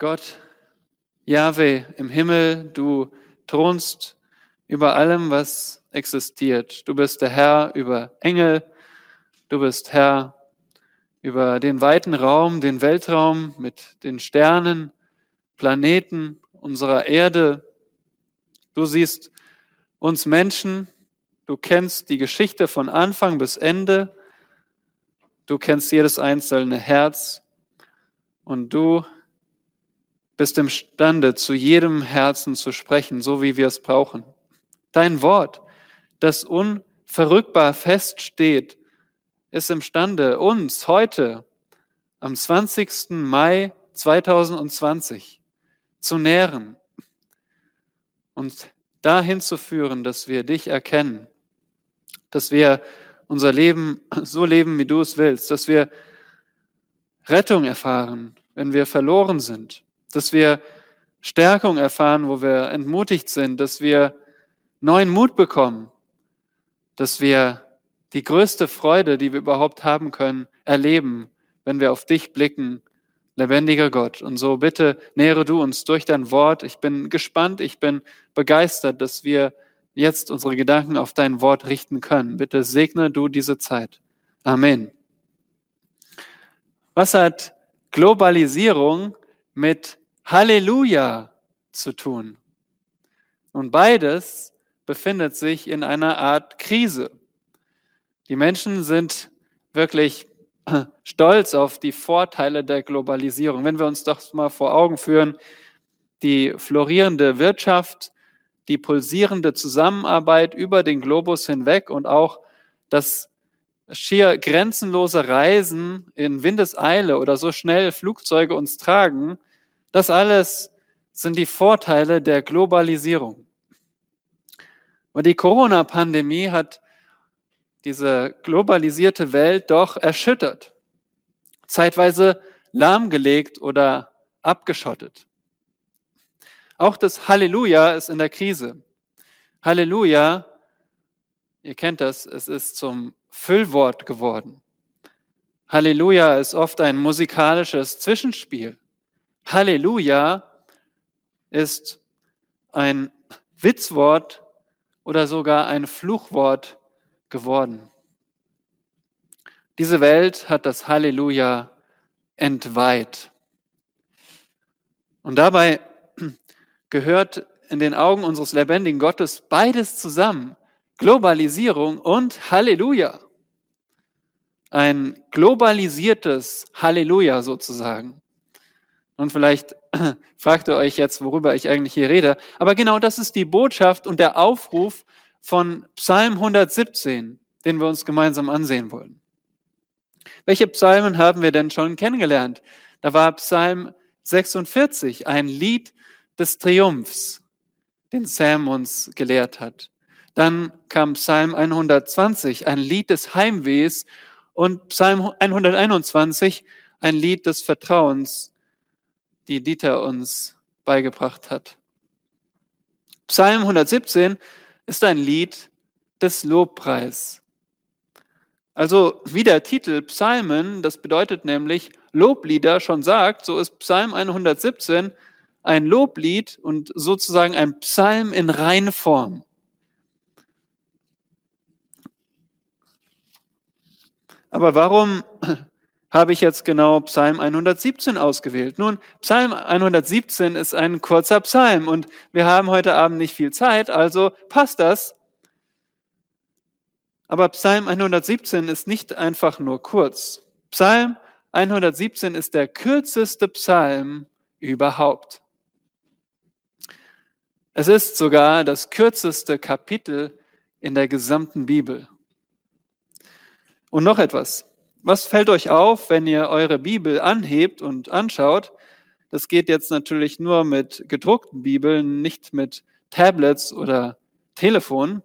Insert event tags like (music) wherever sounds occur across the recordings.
Gott, Jahwe im Himmel, du thronst über allem, was existiert. Du bist der Herr über Engel, du bist Herr über den weiten Raum, den Weltraum mit den Sternen, Planeten unserer Erde. Du siehst uns Menschen, du kennst die Geschichte von Anfang bis Ende, du kennst jedes einzelne Herz und du bist imstande, zu jedem Herzen zu sprechen, so wie wir es brauchen. Dein Wort, das unverrückbar feststeht, ist imstande, uns heute am 20. Mai 2020 zu nähren und dahin zu führen, dass wir dich erkennen, dass wir unser Leben so leben, wie du es willst, dass wir Rettung erfahren, wenn wir verloren sind, dass wir Stärkung erfahren, wo wir entmutigt sind, dass wir neuen Mut bekommen, dass wir die größte Freude, die wir überhaupt haben können, erleben, wenn wir auf dich blicken, lebendiger Gott. Und so bitte nähere du uns durch dein Wort. Ich bin gespannt, ich bin begeistert, dass wir jetzt unsere Gedanken auf dein Wort richten können. Bitte segne du diese Zeit. Amen. Was hat Globalisierung mit Halleluja zu tun? Und beides befindet sich in einer Art Krise. Die Menschen sind wirklich (clears throat) stolz auf die Vorteile der Globalisierung. Wenn wir uns doch mal vor Augen führen, die florierende Wirtschaft, die pulsierende Zusammenarbeit über den Globus hinweg und auch das schier grenzenlose Reisen in Windeseile oder so schnell Flugzeuge uns tragen, das alles sind die Vorteile der Globalisierung. Und die Corona-Pandemie hat diese globalisierte Welt doch erschüttert, zeitweise lahmgelegt oder abgeschottet. Auch das Halleluja ist in der Krise. Halleluja, ihr kennt das, es ist zum Füllwort geworden. Halleluja ist oft ein musikalisches Zwischenspiel. Halleluja ist ein Witzwort oder sogar ein Fluchwort geworden. Diese Welt hat das Halleluja entweiht. Und dabei gehört in den Augen unseres lebendigen Gottes beides zusammen. Globalisierung und Halleluja. Ein globalisiertes Halleluja sozusagen. Und vielleicht (clears throat) fragt ihr euch jetzt, worüber ich eigentlich hier rede. Aber genau das ist die Botschaft und der Aufruf von Psalm 117, den wir uns gemeinsam ansehen wollen. Welche Psalmen haben wir denn schon kennengelernt? Da war Psalm 46 ein Lied des Triumphs, den Sam uns gelehrt hat. Dann kam Psalm 120, ein Lied des Heimwehs und Psalm 121, ein Lied des Vertrauens, die Dieter uns beigebracht hat. Psalm 117 ist ein Lied des Lobpreis. Also wie der Titel Psalmen, das bedeutet nämlich Loblieder schon sagt, so ist Psalm 117 ein Loblied und sozusagen ein Psalm in Reinform. Aber warum habe ich jetzt genau Psalm 117 ausgewählt? Nun, Psalm 117 ist ein kurzer Psalm und wir haben heute Abend nicht viel Zeit, also passt das. Aber Psalm 117 ist nicht einfach nur kurz. Psalm 117 ist der kürzeste Psalm überhaupt. Es ist sogar das kürzeste Kapitel in der gesamten Bibel. Und noch etwas. Was fällt euch auf, wenn ihr eure Bibel anhebt und anschaut? Das geht jetzt natürlich nur mit gedruckten Bibeln, nicht mit Tablets oder Telefonen.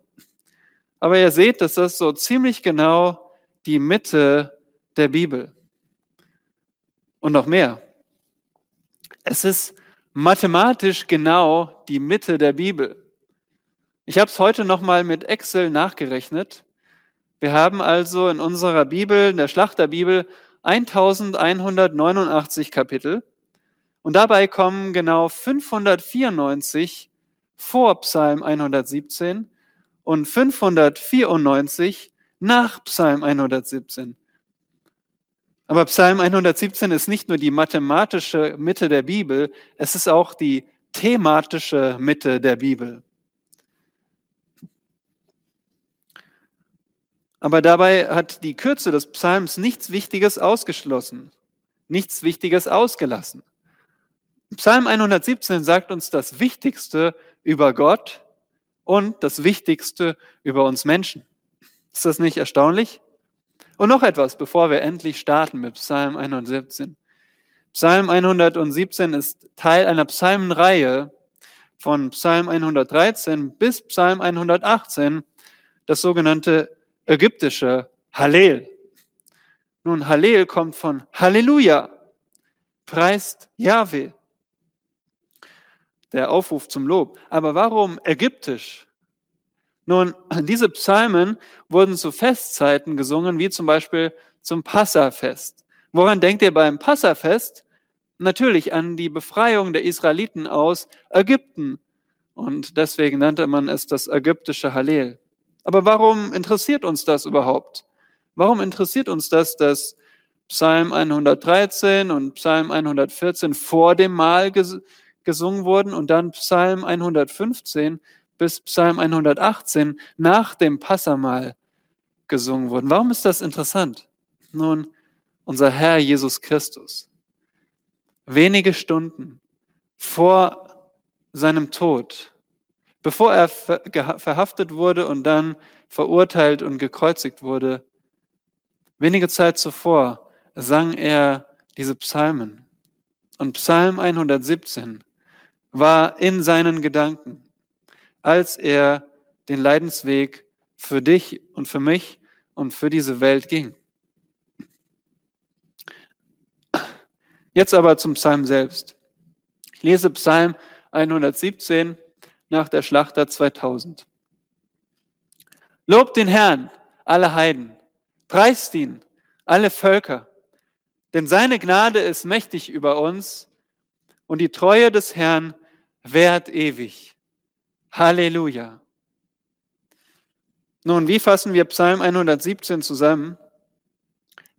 Aber ihr seht, dass das so ziemlich genau die Mitte der Bibel. Und noch mehr. Es ist mathematisch genau die Mitte der Bibel. Ich habe es heute nochmal mit Excel nachgerechnet. Wir haben also in unserer Bibel, in der Schlachterbibel, 1189 Kapitel Und dabei kommen genau 594 vor Psalm 117 und 594 nach Psalm 117. Aber Psalm 117 ist nicht nur die mathematische Mitte der Bibel, es ist auch die thematische Mitte der Bibel. Aber dabei hat die Kürze des Psalms nichts Wichtiges ausgeschlossen, nichts Wichtiges ausgelassen. Psalm 117 sagt uns das Wichtigste über Gott und das Wichtigste über uns Menschen. Ist das nicht erstaunlich? Und noch etwas, bevor wir endlich starten mit Psalm 117. Psalm 117 ist Teil einer Psalmenreihe von Psalm 113 bis Psalm 118, das sogenannte ägyptische Hallel. Nun, Hallel kommt von Halleluja, preist Yahweh der Aufruf zum Lob. Aber warum ägyptisch? Nun, diese Psalmen wurden zu Festzeiten gesungen, wie zum Beispiel zum Passafest. Woran denkt ihr beim Passafest? Natürlich an die Befreiung der Israeliten aus Ägypten. Und deswegen nannte man es das ägyptische Hallel. Aber warum interessiert uns das überhaupt? Warum interessiert uns das, dass Psalm 113 und Psalm 114 vor dem Mahl gesungen wurden und dann Psalm 115 bis Psalm 118 nach dem Passamal gesungen wurden. Warum ist das interessant? Nun, unser Herr Jesus Christus, wenige Stunden vor seinem Tod, bevor er verhaftet wurde und dann verurteilt und gekreuzigt wurde, wenige Zeit zuvor sang er diese Psalmen. Und Psalm 117 war in seinen Gedanken, als er den Leidensweg für dich und für mich und für diese Welt ging. Jetzt aber zum Psalm selbst. Ich lese Psalm 117 nach der Schlachter 2000. Lobt den Herrn, alle Heiden, preist ihn, alle Völker, denn seine Gnade ist mächtig über uns und die Treue des Herrn währt ewig. Halleluja. Nun, wie fassen wir Psalm 117 zusammen?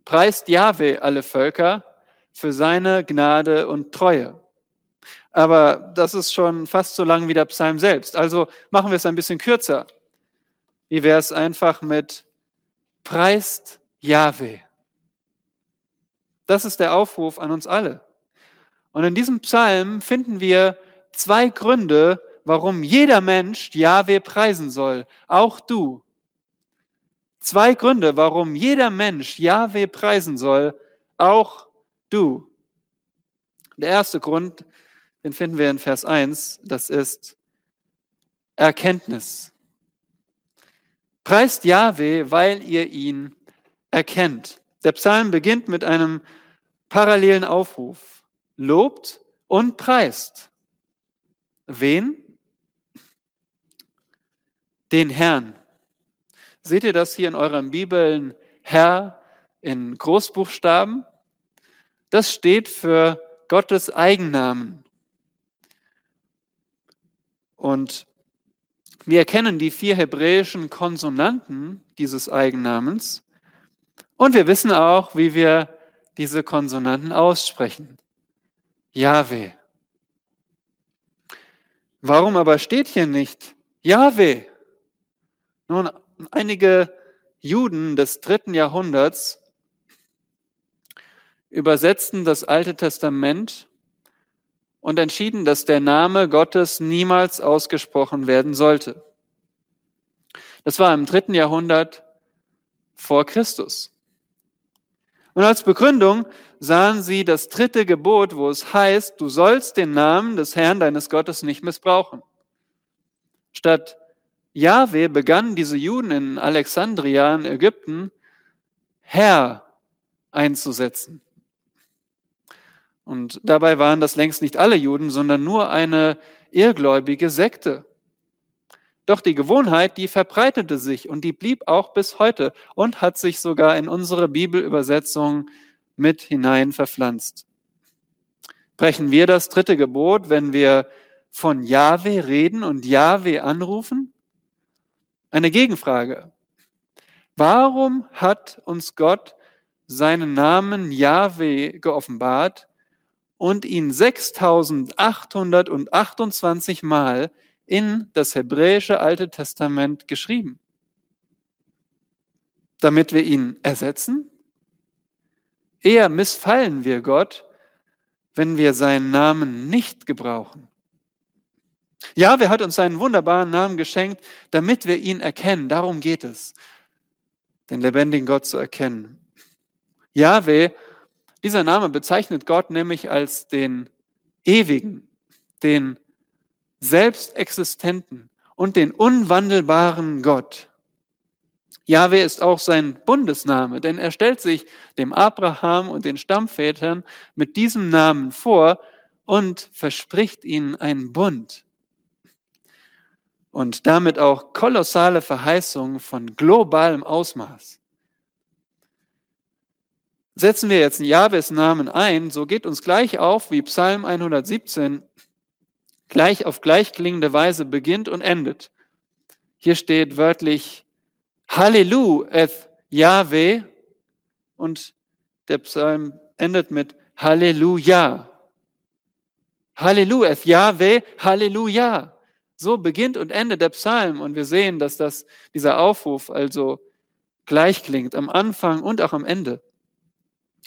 Preist Jahwe alle Völker für seine Gnade und Treue. Aber das ist schon fast so lang wie der Psalm selbst. Also machen wir es ein bisschen kürzer. Wie wäre es einfach mit Preist Jahwe? Das ist der Aufruf an uns alle. Und in diesem Psalm finden wir zwei Gründe, warum jeder Mensch Jahwe preisen soll, auch du. Zwei Gründe, warum jeder Mensch Jahwe preisen soll, auch du. Der erste Grund, den finden wir in Vers 1, das ist Erkenntnis. Preist Jahwe, weil ihr ihn erkennt. Der Psalm beginnt mit einem parallelen Aufruf. Lobt und preist. Wen? Den Herrn. Seht ihr das hier in euren Bibeln? Herr in Großbuchstaben? Das steht für Gottes Eigennamen. Und wir erkennen die vier hebräischen Konsonanten dieses Eigennamens und wir wissen auch, wie wir diese Konsonanten aussprechen. Yahweh. Warum aber steht hier nicht Yahweh? Nun, einige Juden des dritten Jahrhunderts übersetzten das Alte Testament und entschieden, dass der Name Gottes niemals ausgesprochen werden sollte. Das war im dritten Jahrhundert vor Christus. Und als Begründung sahen sie das dritte Gebot, wo es heißt, du sollst den Namen des Herrn deines Gottes nicht missbrauchen. Statt Jahwe begannen diese Juden in Alexandria in Ägypten Herr einzusetzen. Und dabei waren das längst nicht alle Juden, sondern nur eine irrgläubige Sekte. Doch die Gewohnheit, die verbreitete sich und die blieb auch bis heute und hat sich sogar in unsere Bibelübersetzung mit hinein verpflanzt. Brechen wir das dritte Gebot, wenn wir von Jahwe reden und Jahwe anrufen? Eine Gegenfrage. Warum hat uns Gott seinen Namen Jahwe geoffenbart und ihn 6828 Mal in das hebräische Alte Testament geschrieben? Damit wir ihn ersetzen? Eher missfallen wir Gott, wenn wir seinen Namen nicht gebrauchen. Ja, wer hat uns seinen wunderbaren Namen geschenkt, damit wir ihn erkennen. Darum geht es, den lebendigen Gott zu erkennen. Jahwe, dieser Name bezeichnet Gott nämlich als den ewigen, den selbstexistenten und den unwandelbaren Gott. Jahwe ist auch sein Bundesname, denn er stellt sich dem Abraham und den Stammvätern mit diesem Namen vor und verspricht ihnen einen Bund. Und damit auch kolossale Verheißungen von globalem Ausmaß. Setzen wir jetzt Jahwes Namen ein, so geht uns gleich auf, wie Psalm 117 gleich auf gleich klingende Weise beginnt und endet. Hier steht wörtlich Halleluja, eth Yahweh. Und der Psalm endet mit Halleluja. Halleluja, eth Yahweh, Halleluja. So beginnt und endet der Psalm. Und wir sehen, dass das, dieser Aufruf also gleich klingt, am Anfang und auch am Ende.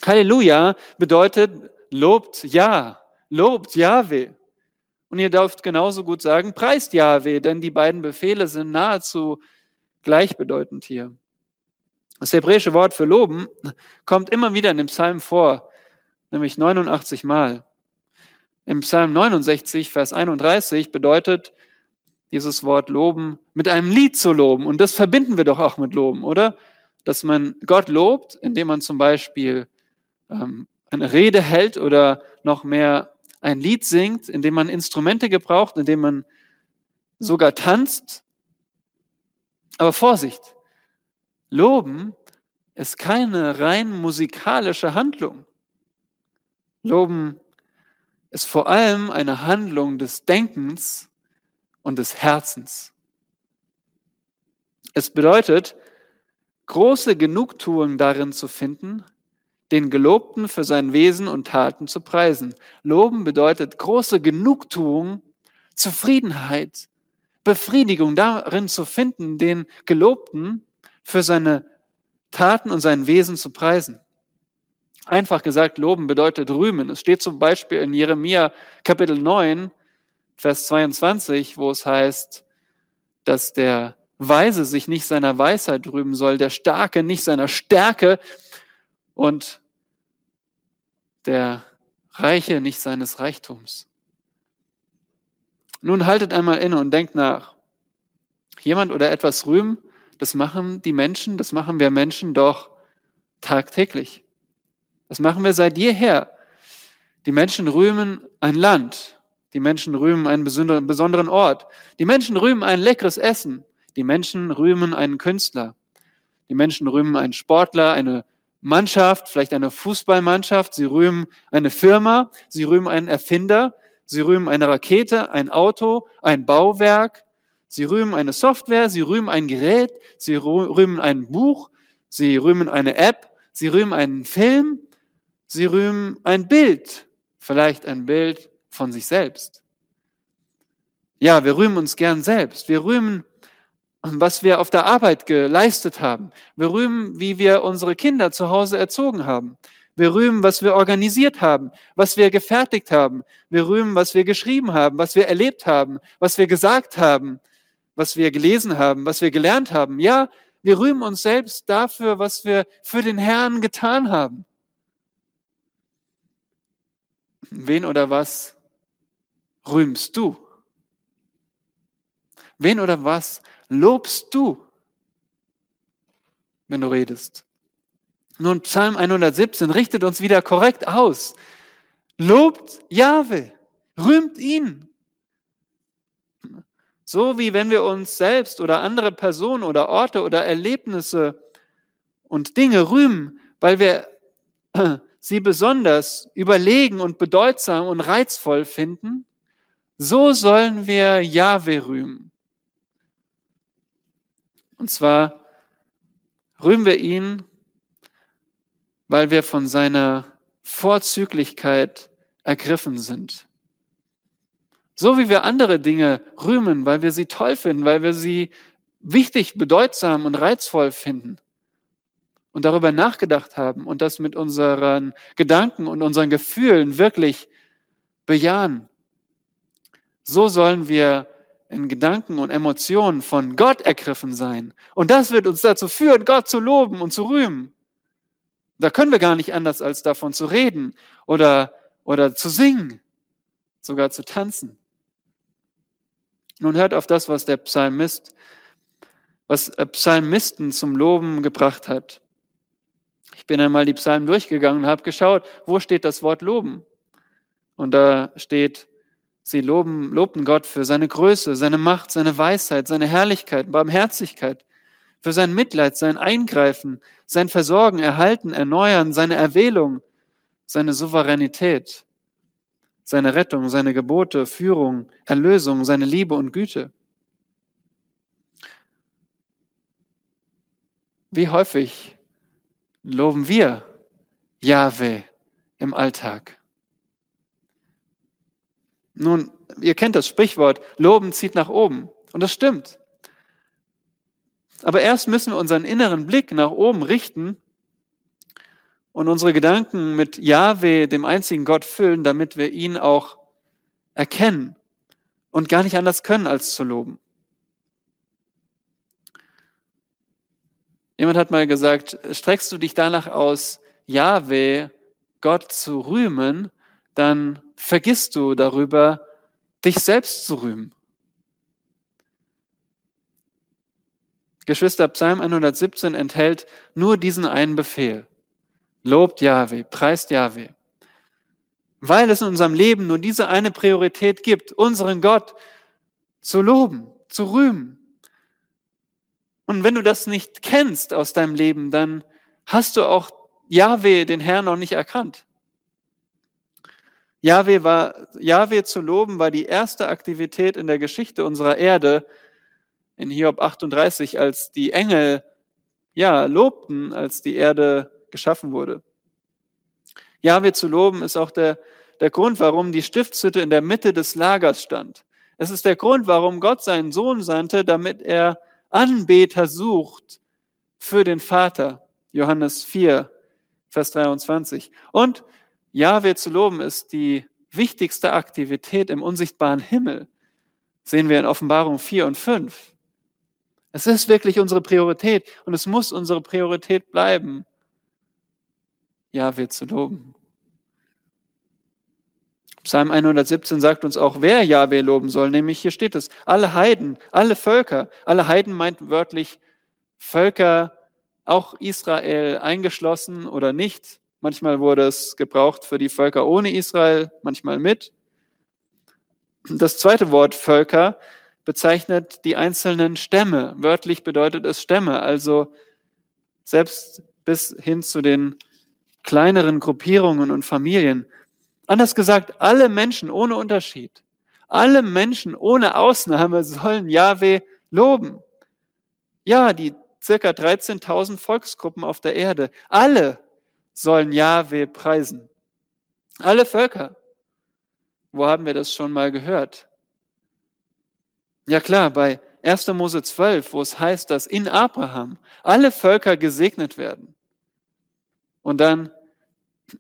Halleluja bedeutet lobt Ja, lobt Yahweh. Und ihr dürft genauso gut sagen, preist Yahweh, denn die beiden Befehle sind nahezu gleichbedeutend hier. Das hebräische Wort für loben kommt immer wieder in dem Psalm vor, nämlich 89 Mal. Im Psalm 69, Vers 31 bedeutet dieses Wort loben mit einem Lied zu loben. Und das verbinden wir doch auch mit loben, oder? Dass man Gott lobt, indem man zum Beispiel ähm, eine Rede hält oder noch mehr ein Lied singt, indem man Instrumente gebraucht, indem man sogar tanzt aber Vorsicht, Loben ist keine rein musikalische Handlung. Loben ist vor allem eine Handlung des Denkens und des Herzens. Es bedeutet, große Genugtuung darin zu finden, den Gelobten für sein Wesen und Taten zu preisen. Loben bedeutet große Genugtuung, Zufriedenheit, Befriedigung darin zu finden, den Gelobten für seine Taten und sein Wesen zu preisen. Einfach gesagt, loben bedeutet rühmen. Es steht zum Beispiel in Jeremia Kapitel 9, Vers 22, wo es heißt, dass der Weise sich nicht seiner Weisheit rühmen soll, der Starke nicht seiner Stärke und der Reiche nicht seines Reichtums. Nun haltet einmal inne und denkt nach. Jemand oder etwas rühmen, das machen die Menschen, das machen wir Menschen doch tagtäglich. Das machen wir seit jeher. Die Menschen rühmen ein Land. Die Menschen rühmen einen besonderen Ort. Die Menschen rühmen ein leckeres Essen. Die Menschen rühmen einen Künstler. Die Menschen rühmen einen Sportler, eine Mannschaft, vielleicht eine Fußballmannschaft. Sie rühmen eine Firma. Sie rühmen einen Erfinder. Sie rühmen eine Rakete, ein Auto, ein Bauwerk. Sie rühmen eine Software, sie rühmen ein Gerät, sie rühmen ein Buch, sie rühmen eine App, sie rühmen einen Film, sie rühmen ein Bild, vielleicht ein Bild von sich selbst. Ja, wir rühmen uns gern selbst. Wir rühmen, was wir auf der Arbeit geleistet haben. Wir rühmen, wie wir unsere Kinder zu Hause erzogen haben. Wir rühmen, was wir organisiert haben, was wir gefertigt haben. Wir rühmen, was wir geschrieben haben, was wir erlebt haben, was wir gesagt haben, was wir gelesen haben, was wir gelernt haben. Ja, wir rühmen uns selbst dafür, was wir für den Herrn getan haben. Wen oder was rühmst du? Wen oder was lobst du, wenn du redest? Nun, Psalm 117 richtet uns wieder korrekt aus. Lobt Jahwe, rühmt ihn. So wie wenn wir uns selbst oder andere Personen oder Orte oder Erlebnisse und Dinge rühmen, weil wir (clears throat) sie besonders überlegen und bedeutsam und reizvoll finden, so sollen wir Jahwe rühmen. Und zwar rühmen wir ihn, weil wir von seiner Vorzüglichkeit ergriffen sind. So wie wir andere Dinge rühmen, weil wir sie toll finden, weil wir sie wichtig, bedeutsam und reizvoll finden und darüber nachgedacht haben und das mit unseren Gedanken und unseren Gefühlen wirklich bejahen. So sollen wir in Gedanken und Emotionen von Gott ergriffen sein. Und das wird uns dazu führen, Gott zu loben und zu rühmen. Da können wir gar nicht anders, als davon zu reden oder, oder zu singen, sogar zu tanzen. Nun hört auf das, was der Psalmist, was Psalmisten zum Loben gebracht hat. Ich bin einmal die Psalmen durchgegangen und habe geschaut, wo steht das Wort loben? Und da steht, sie loben, lobten Gott für seine Größe, seine Macht, seine Weisheit, seine Herrlichkeit, Barmherzigkeit, für sein Mitleid, sein Eingreifen, sein Versorgen, Erhalten, Erneuern, seine Erwählung, seine Souveränität, seine Rettung, seine Gebote, Führung, Erlösung, seine Liebe und Güte. Wie häufig loben wir Jahwe im Alltag? Nun, ihr kennt das Sprichwort, Loben zieht nach oben. Und das stimmt. Aber erst müssen wir unseren inneren Blick nach oben richten und unsere Gedanken mit Jahwe, dem einzigen Gott, füllen, damit wir ihn auch erkennen und gar nicht anders können, als zu loben. Jemand hat mal gesagt, streckst du dich danach aus, Jahwe, Gott zu rühmen, dann vergisst du darüber, dich selbst zu rühmen. Geschwister, Psalm 117 enthält nur diesen einen Befehl. Lobt Jahwe, preist Jahwe. Weil es in unserem Leben nur diese eine Priorität gibt, unseren Gott zu loben, zu rühmen. Und wenn du das nicht kennst aus deinem Leben, dann hast du auch Jahwe, den Herrn, noch nicht erkannt. Jahwe, war, Jahwe zu loben war die erste Aktivität in der Geschichte unserer Erde, in Hiob 38, als die Engel ja lobten, als die Erde geschaffen wurde. Jahwe zu loben ist auch der, der Grund, warum die Stiftshütte in der Mitte des Lagers stand. Es ist der Grund, warum Gott seinen Sohn sandte, damit er Anbeter sucht für den Vater. Johannes 4, Vers 23. Und Jahwe zu loben ist die wichtigste Aktivität im unsichtbaren Himmel. Sehen wir in Offenbarung 4 und 5. Es ist wirklich unsere Priorität und es muss unsere Priorität bleiben, Jahwe zu loben. Psalm 117 sagt uns auch, wer Jahwe loben soll, nämlich hier steht es, alle Heiden, alle Völker. Alle Heiden meint wörtlich Völker, auch Israel eingeschlossen oder nicht. Manchmal wurde es gebraucht für die Völker ohne Israel, manchmal mit. Das zweite Wort Völker bezeichnet die einzelnen Stämme. Wörtlich bedeutet es Stämme, also selbst bis hin zu den kleineren Gruppierungen und Familien. Anders gesagt, alle Menschen ohne Unterschied, alle Menschen ohne Ausnahme sollen Yahweh loben. Ja, die circa 13.000 Volksgruppen auf der Erde, alle sollen Yahweh preisen. Alle Völker. Wo haben wir das schon mal gehört? Ja klar, bei 1. Mose 12, wo es heißt, dass in Abraham alle Völker gesegnet werden. Und dann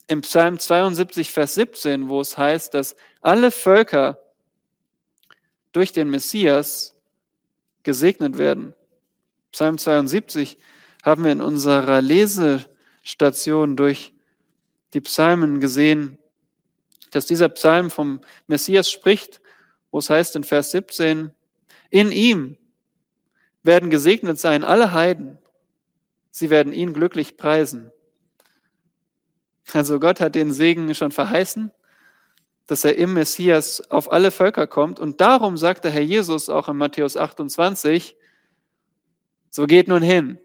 im Psalm 72, Vers 17, wo es heißt, dass alle Völker durch den Messias gesegnet werden. Psalm 72 haben wir in unserer Lesestation durch die Psalmen gesehen, dass dieser Psalm vom Messias spricht, wo es heißt in Vers 17, in ihm werden gesegnet sein alle Heiden. Sie werden ihn glücklich preisen. Also Gott hat den Segen schon verheißen, dass er im Messias auf alle Völker kommt. Und darum sagt der Herr Jesus auch in Matthäus 28, so geht nun hin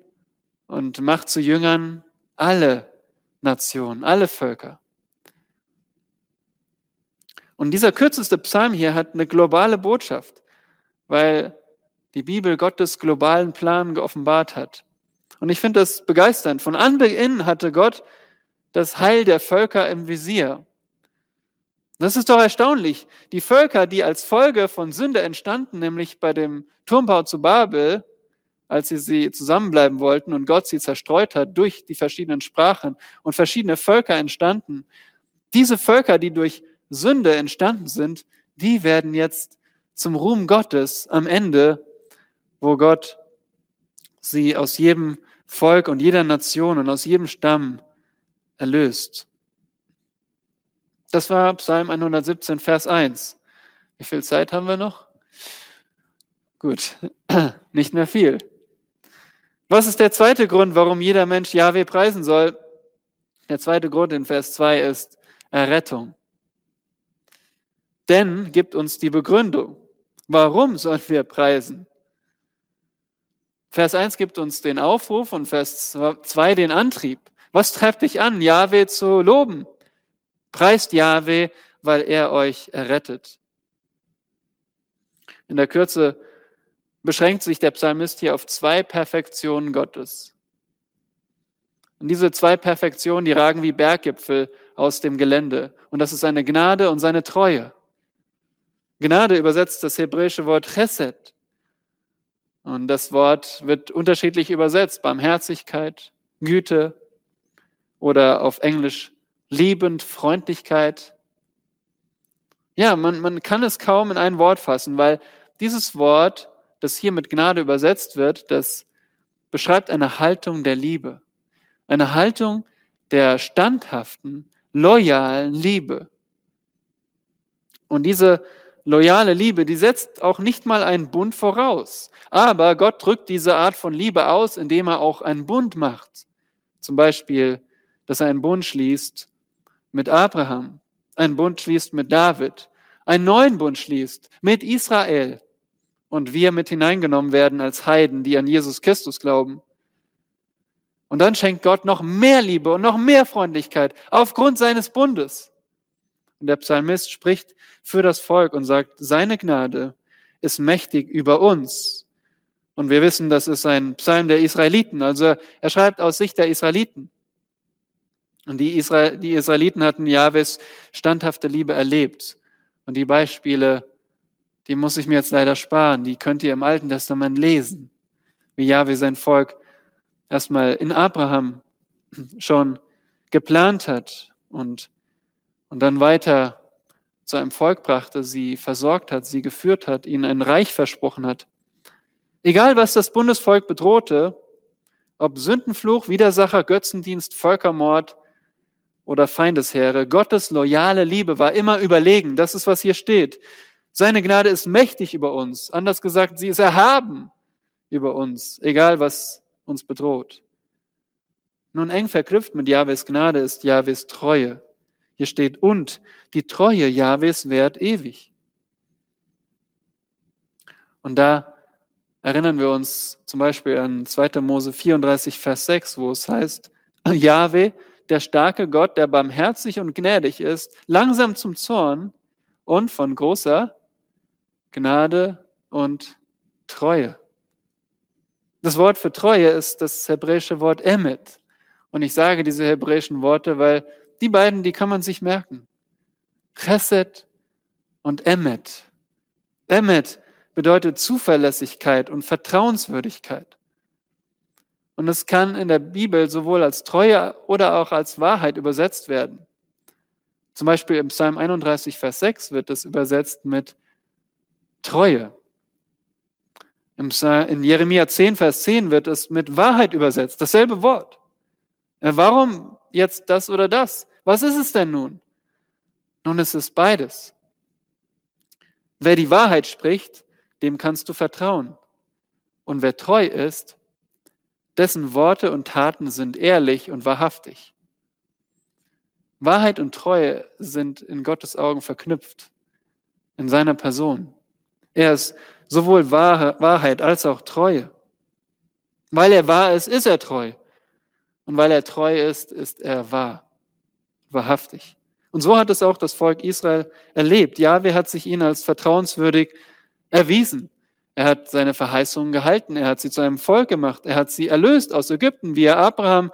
und macht zu Jüngern alle Nationen, alle Völker. Und dieser kürzeste Psalm hier hat eine globale Botschaft, weil die Bibel Gottes globalen Plan geoffenbart hat. Und ich finde das begeisternd. Von Anbeginn hatte Gott das Heil der Völker im Visier. Das ist doch erstaunlich. Die Völker, die als Folge von Sünde entstanden, nämlich bei dem Turmbau zu Babel, als sie, sie zusammenbleiben wollten und Gott sie zerstreut hat durch die verschiedenen Sprachen und verschiedene Völker entstanden. Diese Völker, die durch Sünde entstanden sind, die werden jetzt zum Ruhm Gottes am Ende, wo Gott sie aus jedem Volk und jeder Nation und aus jedem Stamm erlöst. Das war Psalm 117, Vers 1. Wie viel Zeit haben wir noch? Gut, (clears throat) nicht mehr viel. Was ist der zweite Grund, warum jeder Mensch Yahweh preisen soll? Der zweite Grund in Vers 2 ist Errettung. Denn gibt uns die Begründung. Warum sollen wir preisen? Vers 1 gibt uns den Aufruf und Vers 2 den Antrieb. Was treibt dich an, Yahweh zu loben? Preist Yahweh, weil er euch errettet. In der Kürze beschränkt sich der Psalmist hier auf zwei Perfektionen Gottes. Und diese zwei Perfektionen, die ragen wie Berggipfel aus dem Gelände. Und das ist seine Gnade und seine Treue. Gnade übersetzt das hebräische Wort Chesed. Und das Wort wird unterschiedlich übersetzt. Barmherzigkeit, Güte oder auf Englisch liebend, Freundlichkeit. Ja, man, man kann es kaum in ein Wort fassen, weil dieses Wort das hier mit Gnade übersetzt wird, das beschreibt eine Haltung der Liebe. Eine Haltung der standhaften, loyalen Liebe. Und diese loyale Liebe, die setzt auch nicht mal einen Bund voraus. Aber Gott drückt diese Art von Liebe aus, indem er auch einen Bund macht. Zum Beispiel, dass er einen Bund schließt mit Abraham, einen Bund schließt mit David, einen neuen Bund schließt mit Israel, und wir mit hineingenommen werden als Heiden, die an Jesus Christus glauben. Und dann schenkt Gott noch mehr Liebe und noch mehr Freundlichkeit aufgrund seines Bundes. Und der Psalmist spricht für das Volk und sagt, seine Gnade ist mächtig über uns. Und wir wissen, das ist ein Psalm der Israeliten. Also er schreibt aus Sicht der Israeliten. Und die, Israel, die Israeliten hatten Jahwes standhafte Liebe erlebt. Und die Beispiele die muss ich mir jetzt leider sparen. Die könnt ihr im Alten Testament lesen. Wie Jahwe sein Volk erstmal in Abraham schon geplant hat und, und dann weiter zu einem Volk brachte, sie versorgt hat, sie geführt hat, ihnen ein Reich versprochen hat. Egal, was das Bundesvolk bedrohte, ob Sündenfluch, Widersacher, Götzendienst, Völkermord oder Feindesheere, Gottes loyale Liebe war immer überlegen. Das ist, was hier steht. Seine Gnade ist mächtig über uns. Anders gesagt, sie ist erhaben über uns, egal was uns bedroht. Nun eng verknüpft mit Jahwes Gnade ist Jahwes Treue. Hier steht, und die Treue Jahwes währt ewig. Und da erinnern wir uns zum Beispiel an 2. Mose 34, Vers 6, wo es heißt, Jahwe, der starke Gott, der barmherzig und gnädig ist, langsam zum Zorn und von großer Gnade und Treue. Das Wort für Treue ist das hebräische Wort Emet. Und ich sage diese hebräischen Worte, weil die beiden, die kann man sich merken. Chesed und Emet. Emet bedeutet Zuverlässigkeit und Vertrauenswürdigkeit. Und es kann in der Bibel sowohl als Treue oder auch als Wahrheit übersetzt werden. Zum Beispiel im Psalm 31, Vers 6 wird es übersetzt mit Treue. In Jeremia 10, Vers 10 wird es mit Wahrheit übersetzt, dasselbe Wort. Warum jetzt das oder das? Was ist es denn nun? Nun, es ist beides. Wer die Wahrheit spricht, dem kannst du vertrauen. Und wer treu ist, dessen Worte und Taten sind ehrlich und wahrhaftig. Wahrheit und Treue sind in Gottes Augen verknüpft, in seiner Person. Er ist sowohl Wahrheit als auch Treue. Weil er wahr ist, ist er treu. Und weil er treu ist, ist er wahr, wahrhaftig. Und so hat es auch das Volk Israel erlebt. Jahwe hat sich ihnen als vertrauenswürdig erwiesen. Er hat seine Verheißungen gehalten. Er hat sie zu einem Volk gemacht. Er hat sie erlöst aus Ägypten, wie er Abraham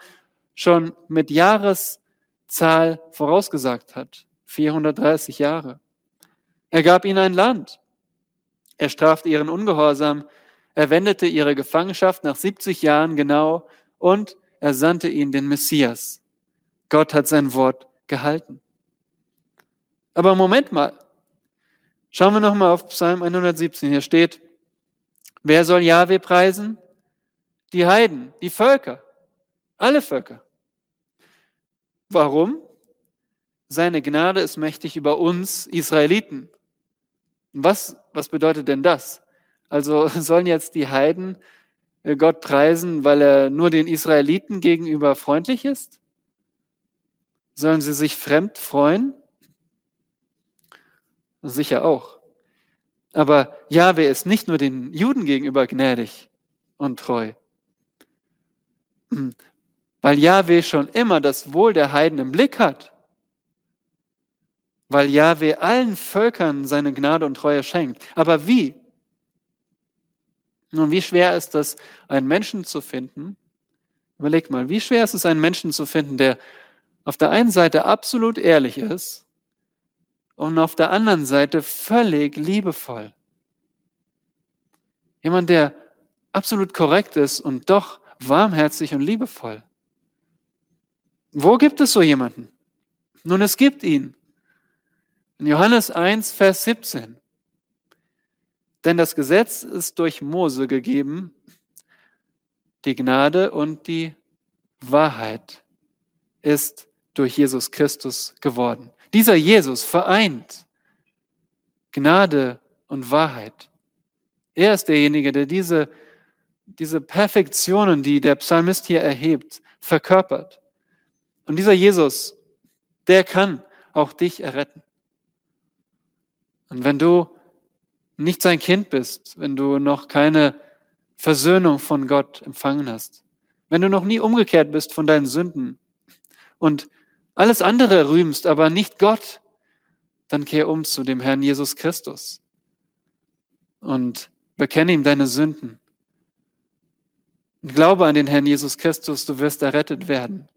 schon mit Jahreszahl vorausgesagt hat. 430 Jahre. Er gab ihnen ein Land. Er strafte ihren Ungehorsam. Er wendete ihre Gefangenschaft nach 70 Jahren genau und er sandte ihnen den Messias. Gott hat sein Wort gehalten. Aber Moment mal. Schauen wir nochmal auf Psalm 117. Hier steht, wer soll Jahwe preisen? Die Heiden, die Völker, alle Völker. Warum? Seine Gnade ist mächtig über uns Israeliten. Was, was bedeutet denn das? Also (laughs) sollen jetzt die Heiden äh, Gott preisen, weil er nur den Israeliten gegenüber freundlich ist? Sollen sie sich fremd freuen? Sicher auch. Aber Jahwe ist nicht nur den Juden gegenüber gnädig und treu, weil Jahwe schon immer das Wohl der Heiden im Blick hat, weil Jahwe allen Völkern seine Gnade und Treue schenkt. Aber wie? Nun, wie schwer ist es, einen Menschen zu finden? Überleg mal, wie schwer ist es, einen Menschen zu finden, der auf der einen Seite absolut ehrlich ist und auf der anderen Seite völlig liebevoll. Jemand, der absolut korrekt ist und doch warmherzig und liebevoll. Wo gibt es so jemanden? Nun, es gibt ihn. In Johannes 1, Vers 17. Denn das Gesetz ist durch Mose gegeben, die Gnade und die Wahrheit ist durch Jesus Christus geworden. Dieser Jesus vereint Gnade und Wahrheit. Er ist derjenige, der diese, diese Perfektionen, die der Psalmist hier erhebt, verkörpert. Und dieser Jesus, der kann auch dich erretten. Und wenn du nicht sein Kind bist, wenn du noch keine Versöhnung von Gott empfangen hast, wenn du noch nie umgekehrt bist von deinen Sünden und alles andere rühmst, aber nicht Gott, dann kehr um zu dem Herrn Jesus Christus und bekenne ihm deine Sünden. Und glaube an den Herrn Jesus Christus, du wirst errettet werden.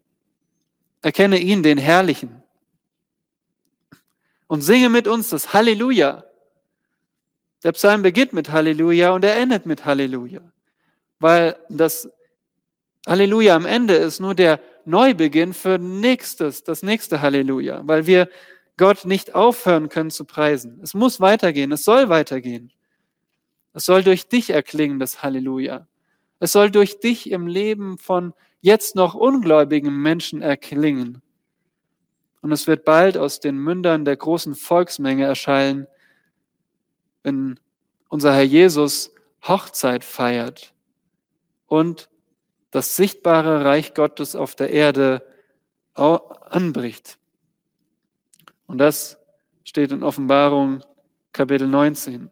Erkenne ihn, den Herrlichen. Und singe mit uns das Halleluja. Der Psalm beginnt mit Halleluja und er endet mit Halleluja. Weil das Halleluja am Ende ist nur der Neubeginn für nächstes, das nächste Halleluja, weil wir Gott nicht aufhören können zu preisen. Es muss weitergehen, es soll weitergehen. Es soll durch dich erklingen, das Halleluja. Es soll durch dich im Leben von jetzt noch ungläubigen Menschen erklingen. Und es wird bald aus den Mündern der großen Volksmenge erscheinen, wenn unser Herr Jesus Hochzeit feiert und das sichtbare Reich Gottes auf der Erde anbricht. Und das steht in Offenbarung Kapitel 19.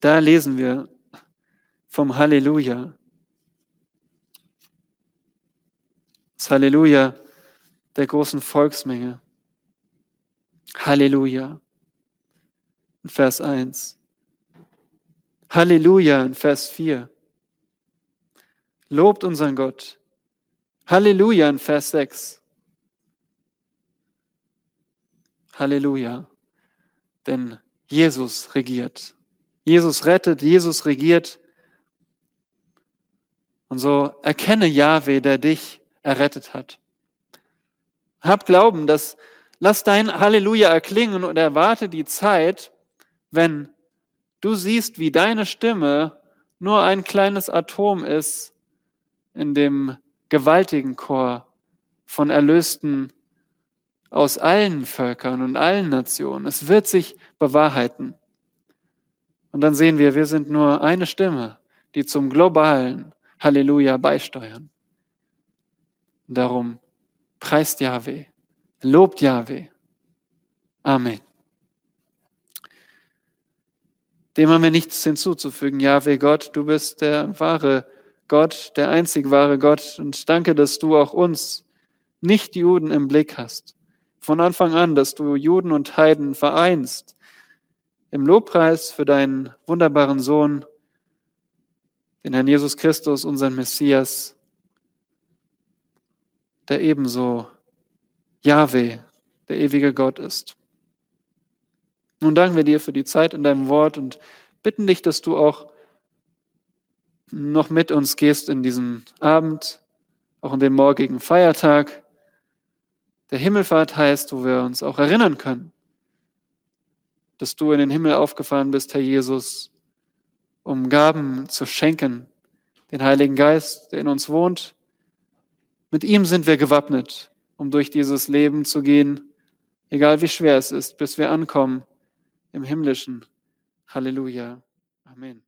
Da lesen wir vom Halleluja. Das Halleluja der großen Volksmenge. Halleluja. In Vers 1. Halleluja in Vers 4. Lobt unseren Gott. Halleluja in Vers 6. Halleluja. Denn Jesus regiert. Jesus rettet, Jesus regiert. Und so erkenne Yahweh, der dich errettet hat. Hab Glauben, dass lass dein Halleluja erklingen und erwarte die Zeit, wenn du siehst, wie deine Stimme nur ein kleines Atom ist in dem gewaltigen Chor von Erlösten aus allen Völkern und allen Nationen. Es wird sich bewahrheiten. Und dann sehen wir, wir sind nur eine Stimme, die zum globalen Halleluja beisteuern. Darum preist Yahweh, lobt Yahweh. Amen. Dem haben wir nichts hinzuzufügen. Yahweh Gott, du bist der wahre Gott, der einzig wahre Gott. Und danke, dass du auch uns, nicht Juden, im Blick hast. Von Anfang an, dass du Juden und Heiden vereinst. Im Lobpreis für deinen wunderbaren Sohn, den Herrn Jesus Christus, unseren Messias, der ebenso Yahweh, der ewige Gott ist. Nun danken wir dir für die Zeit in deinem Wort und bitten dich, dass du auch noch mit uns gehst in diesen Abend, auch in den morgigen Feiertag, der Himmelfahrt heißt, wo wir uns auch erinnern können, dass du in den Himmel aufgefahren bist, Herr Jesus, um Gaben zu schenken, den Heiligen Geist, der in uns wohnt. Mit ihm sind wir gewappnet, um durch dieses Leben zu gehen, egal wie schwer es ist, bis wir ankommen im Himmlischen. Halleluja. Amen.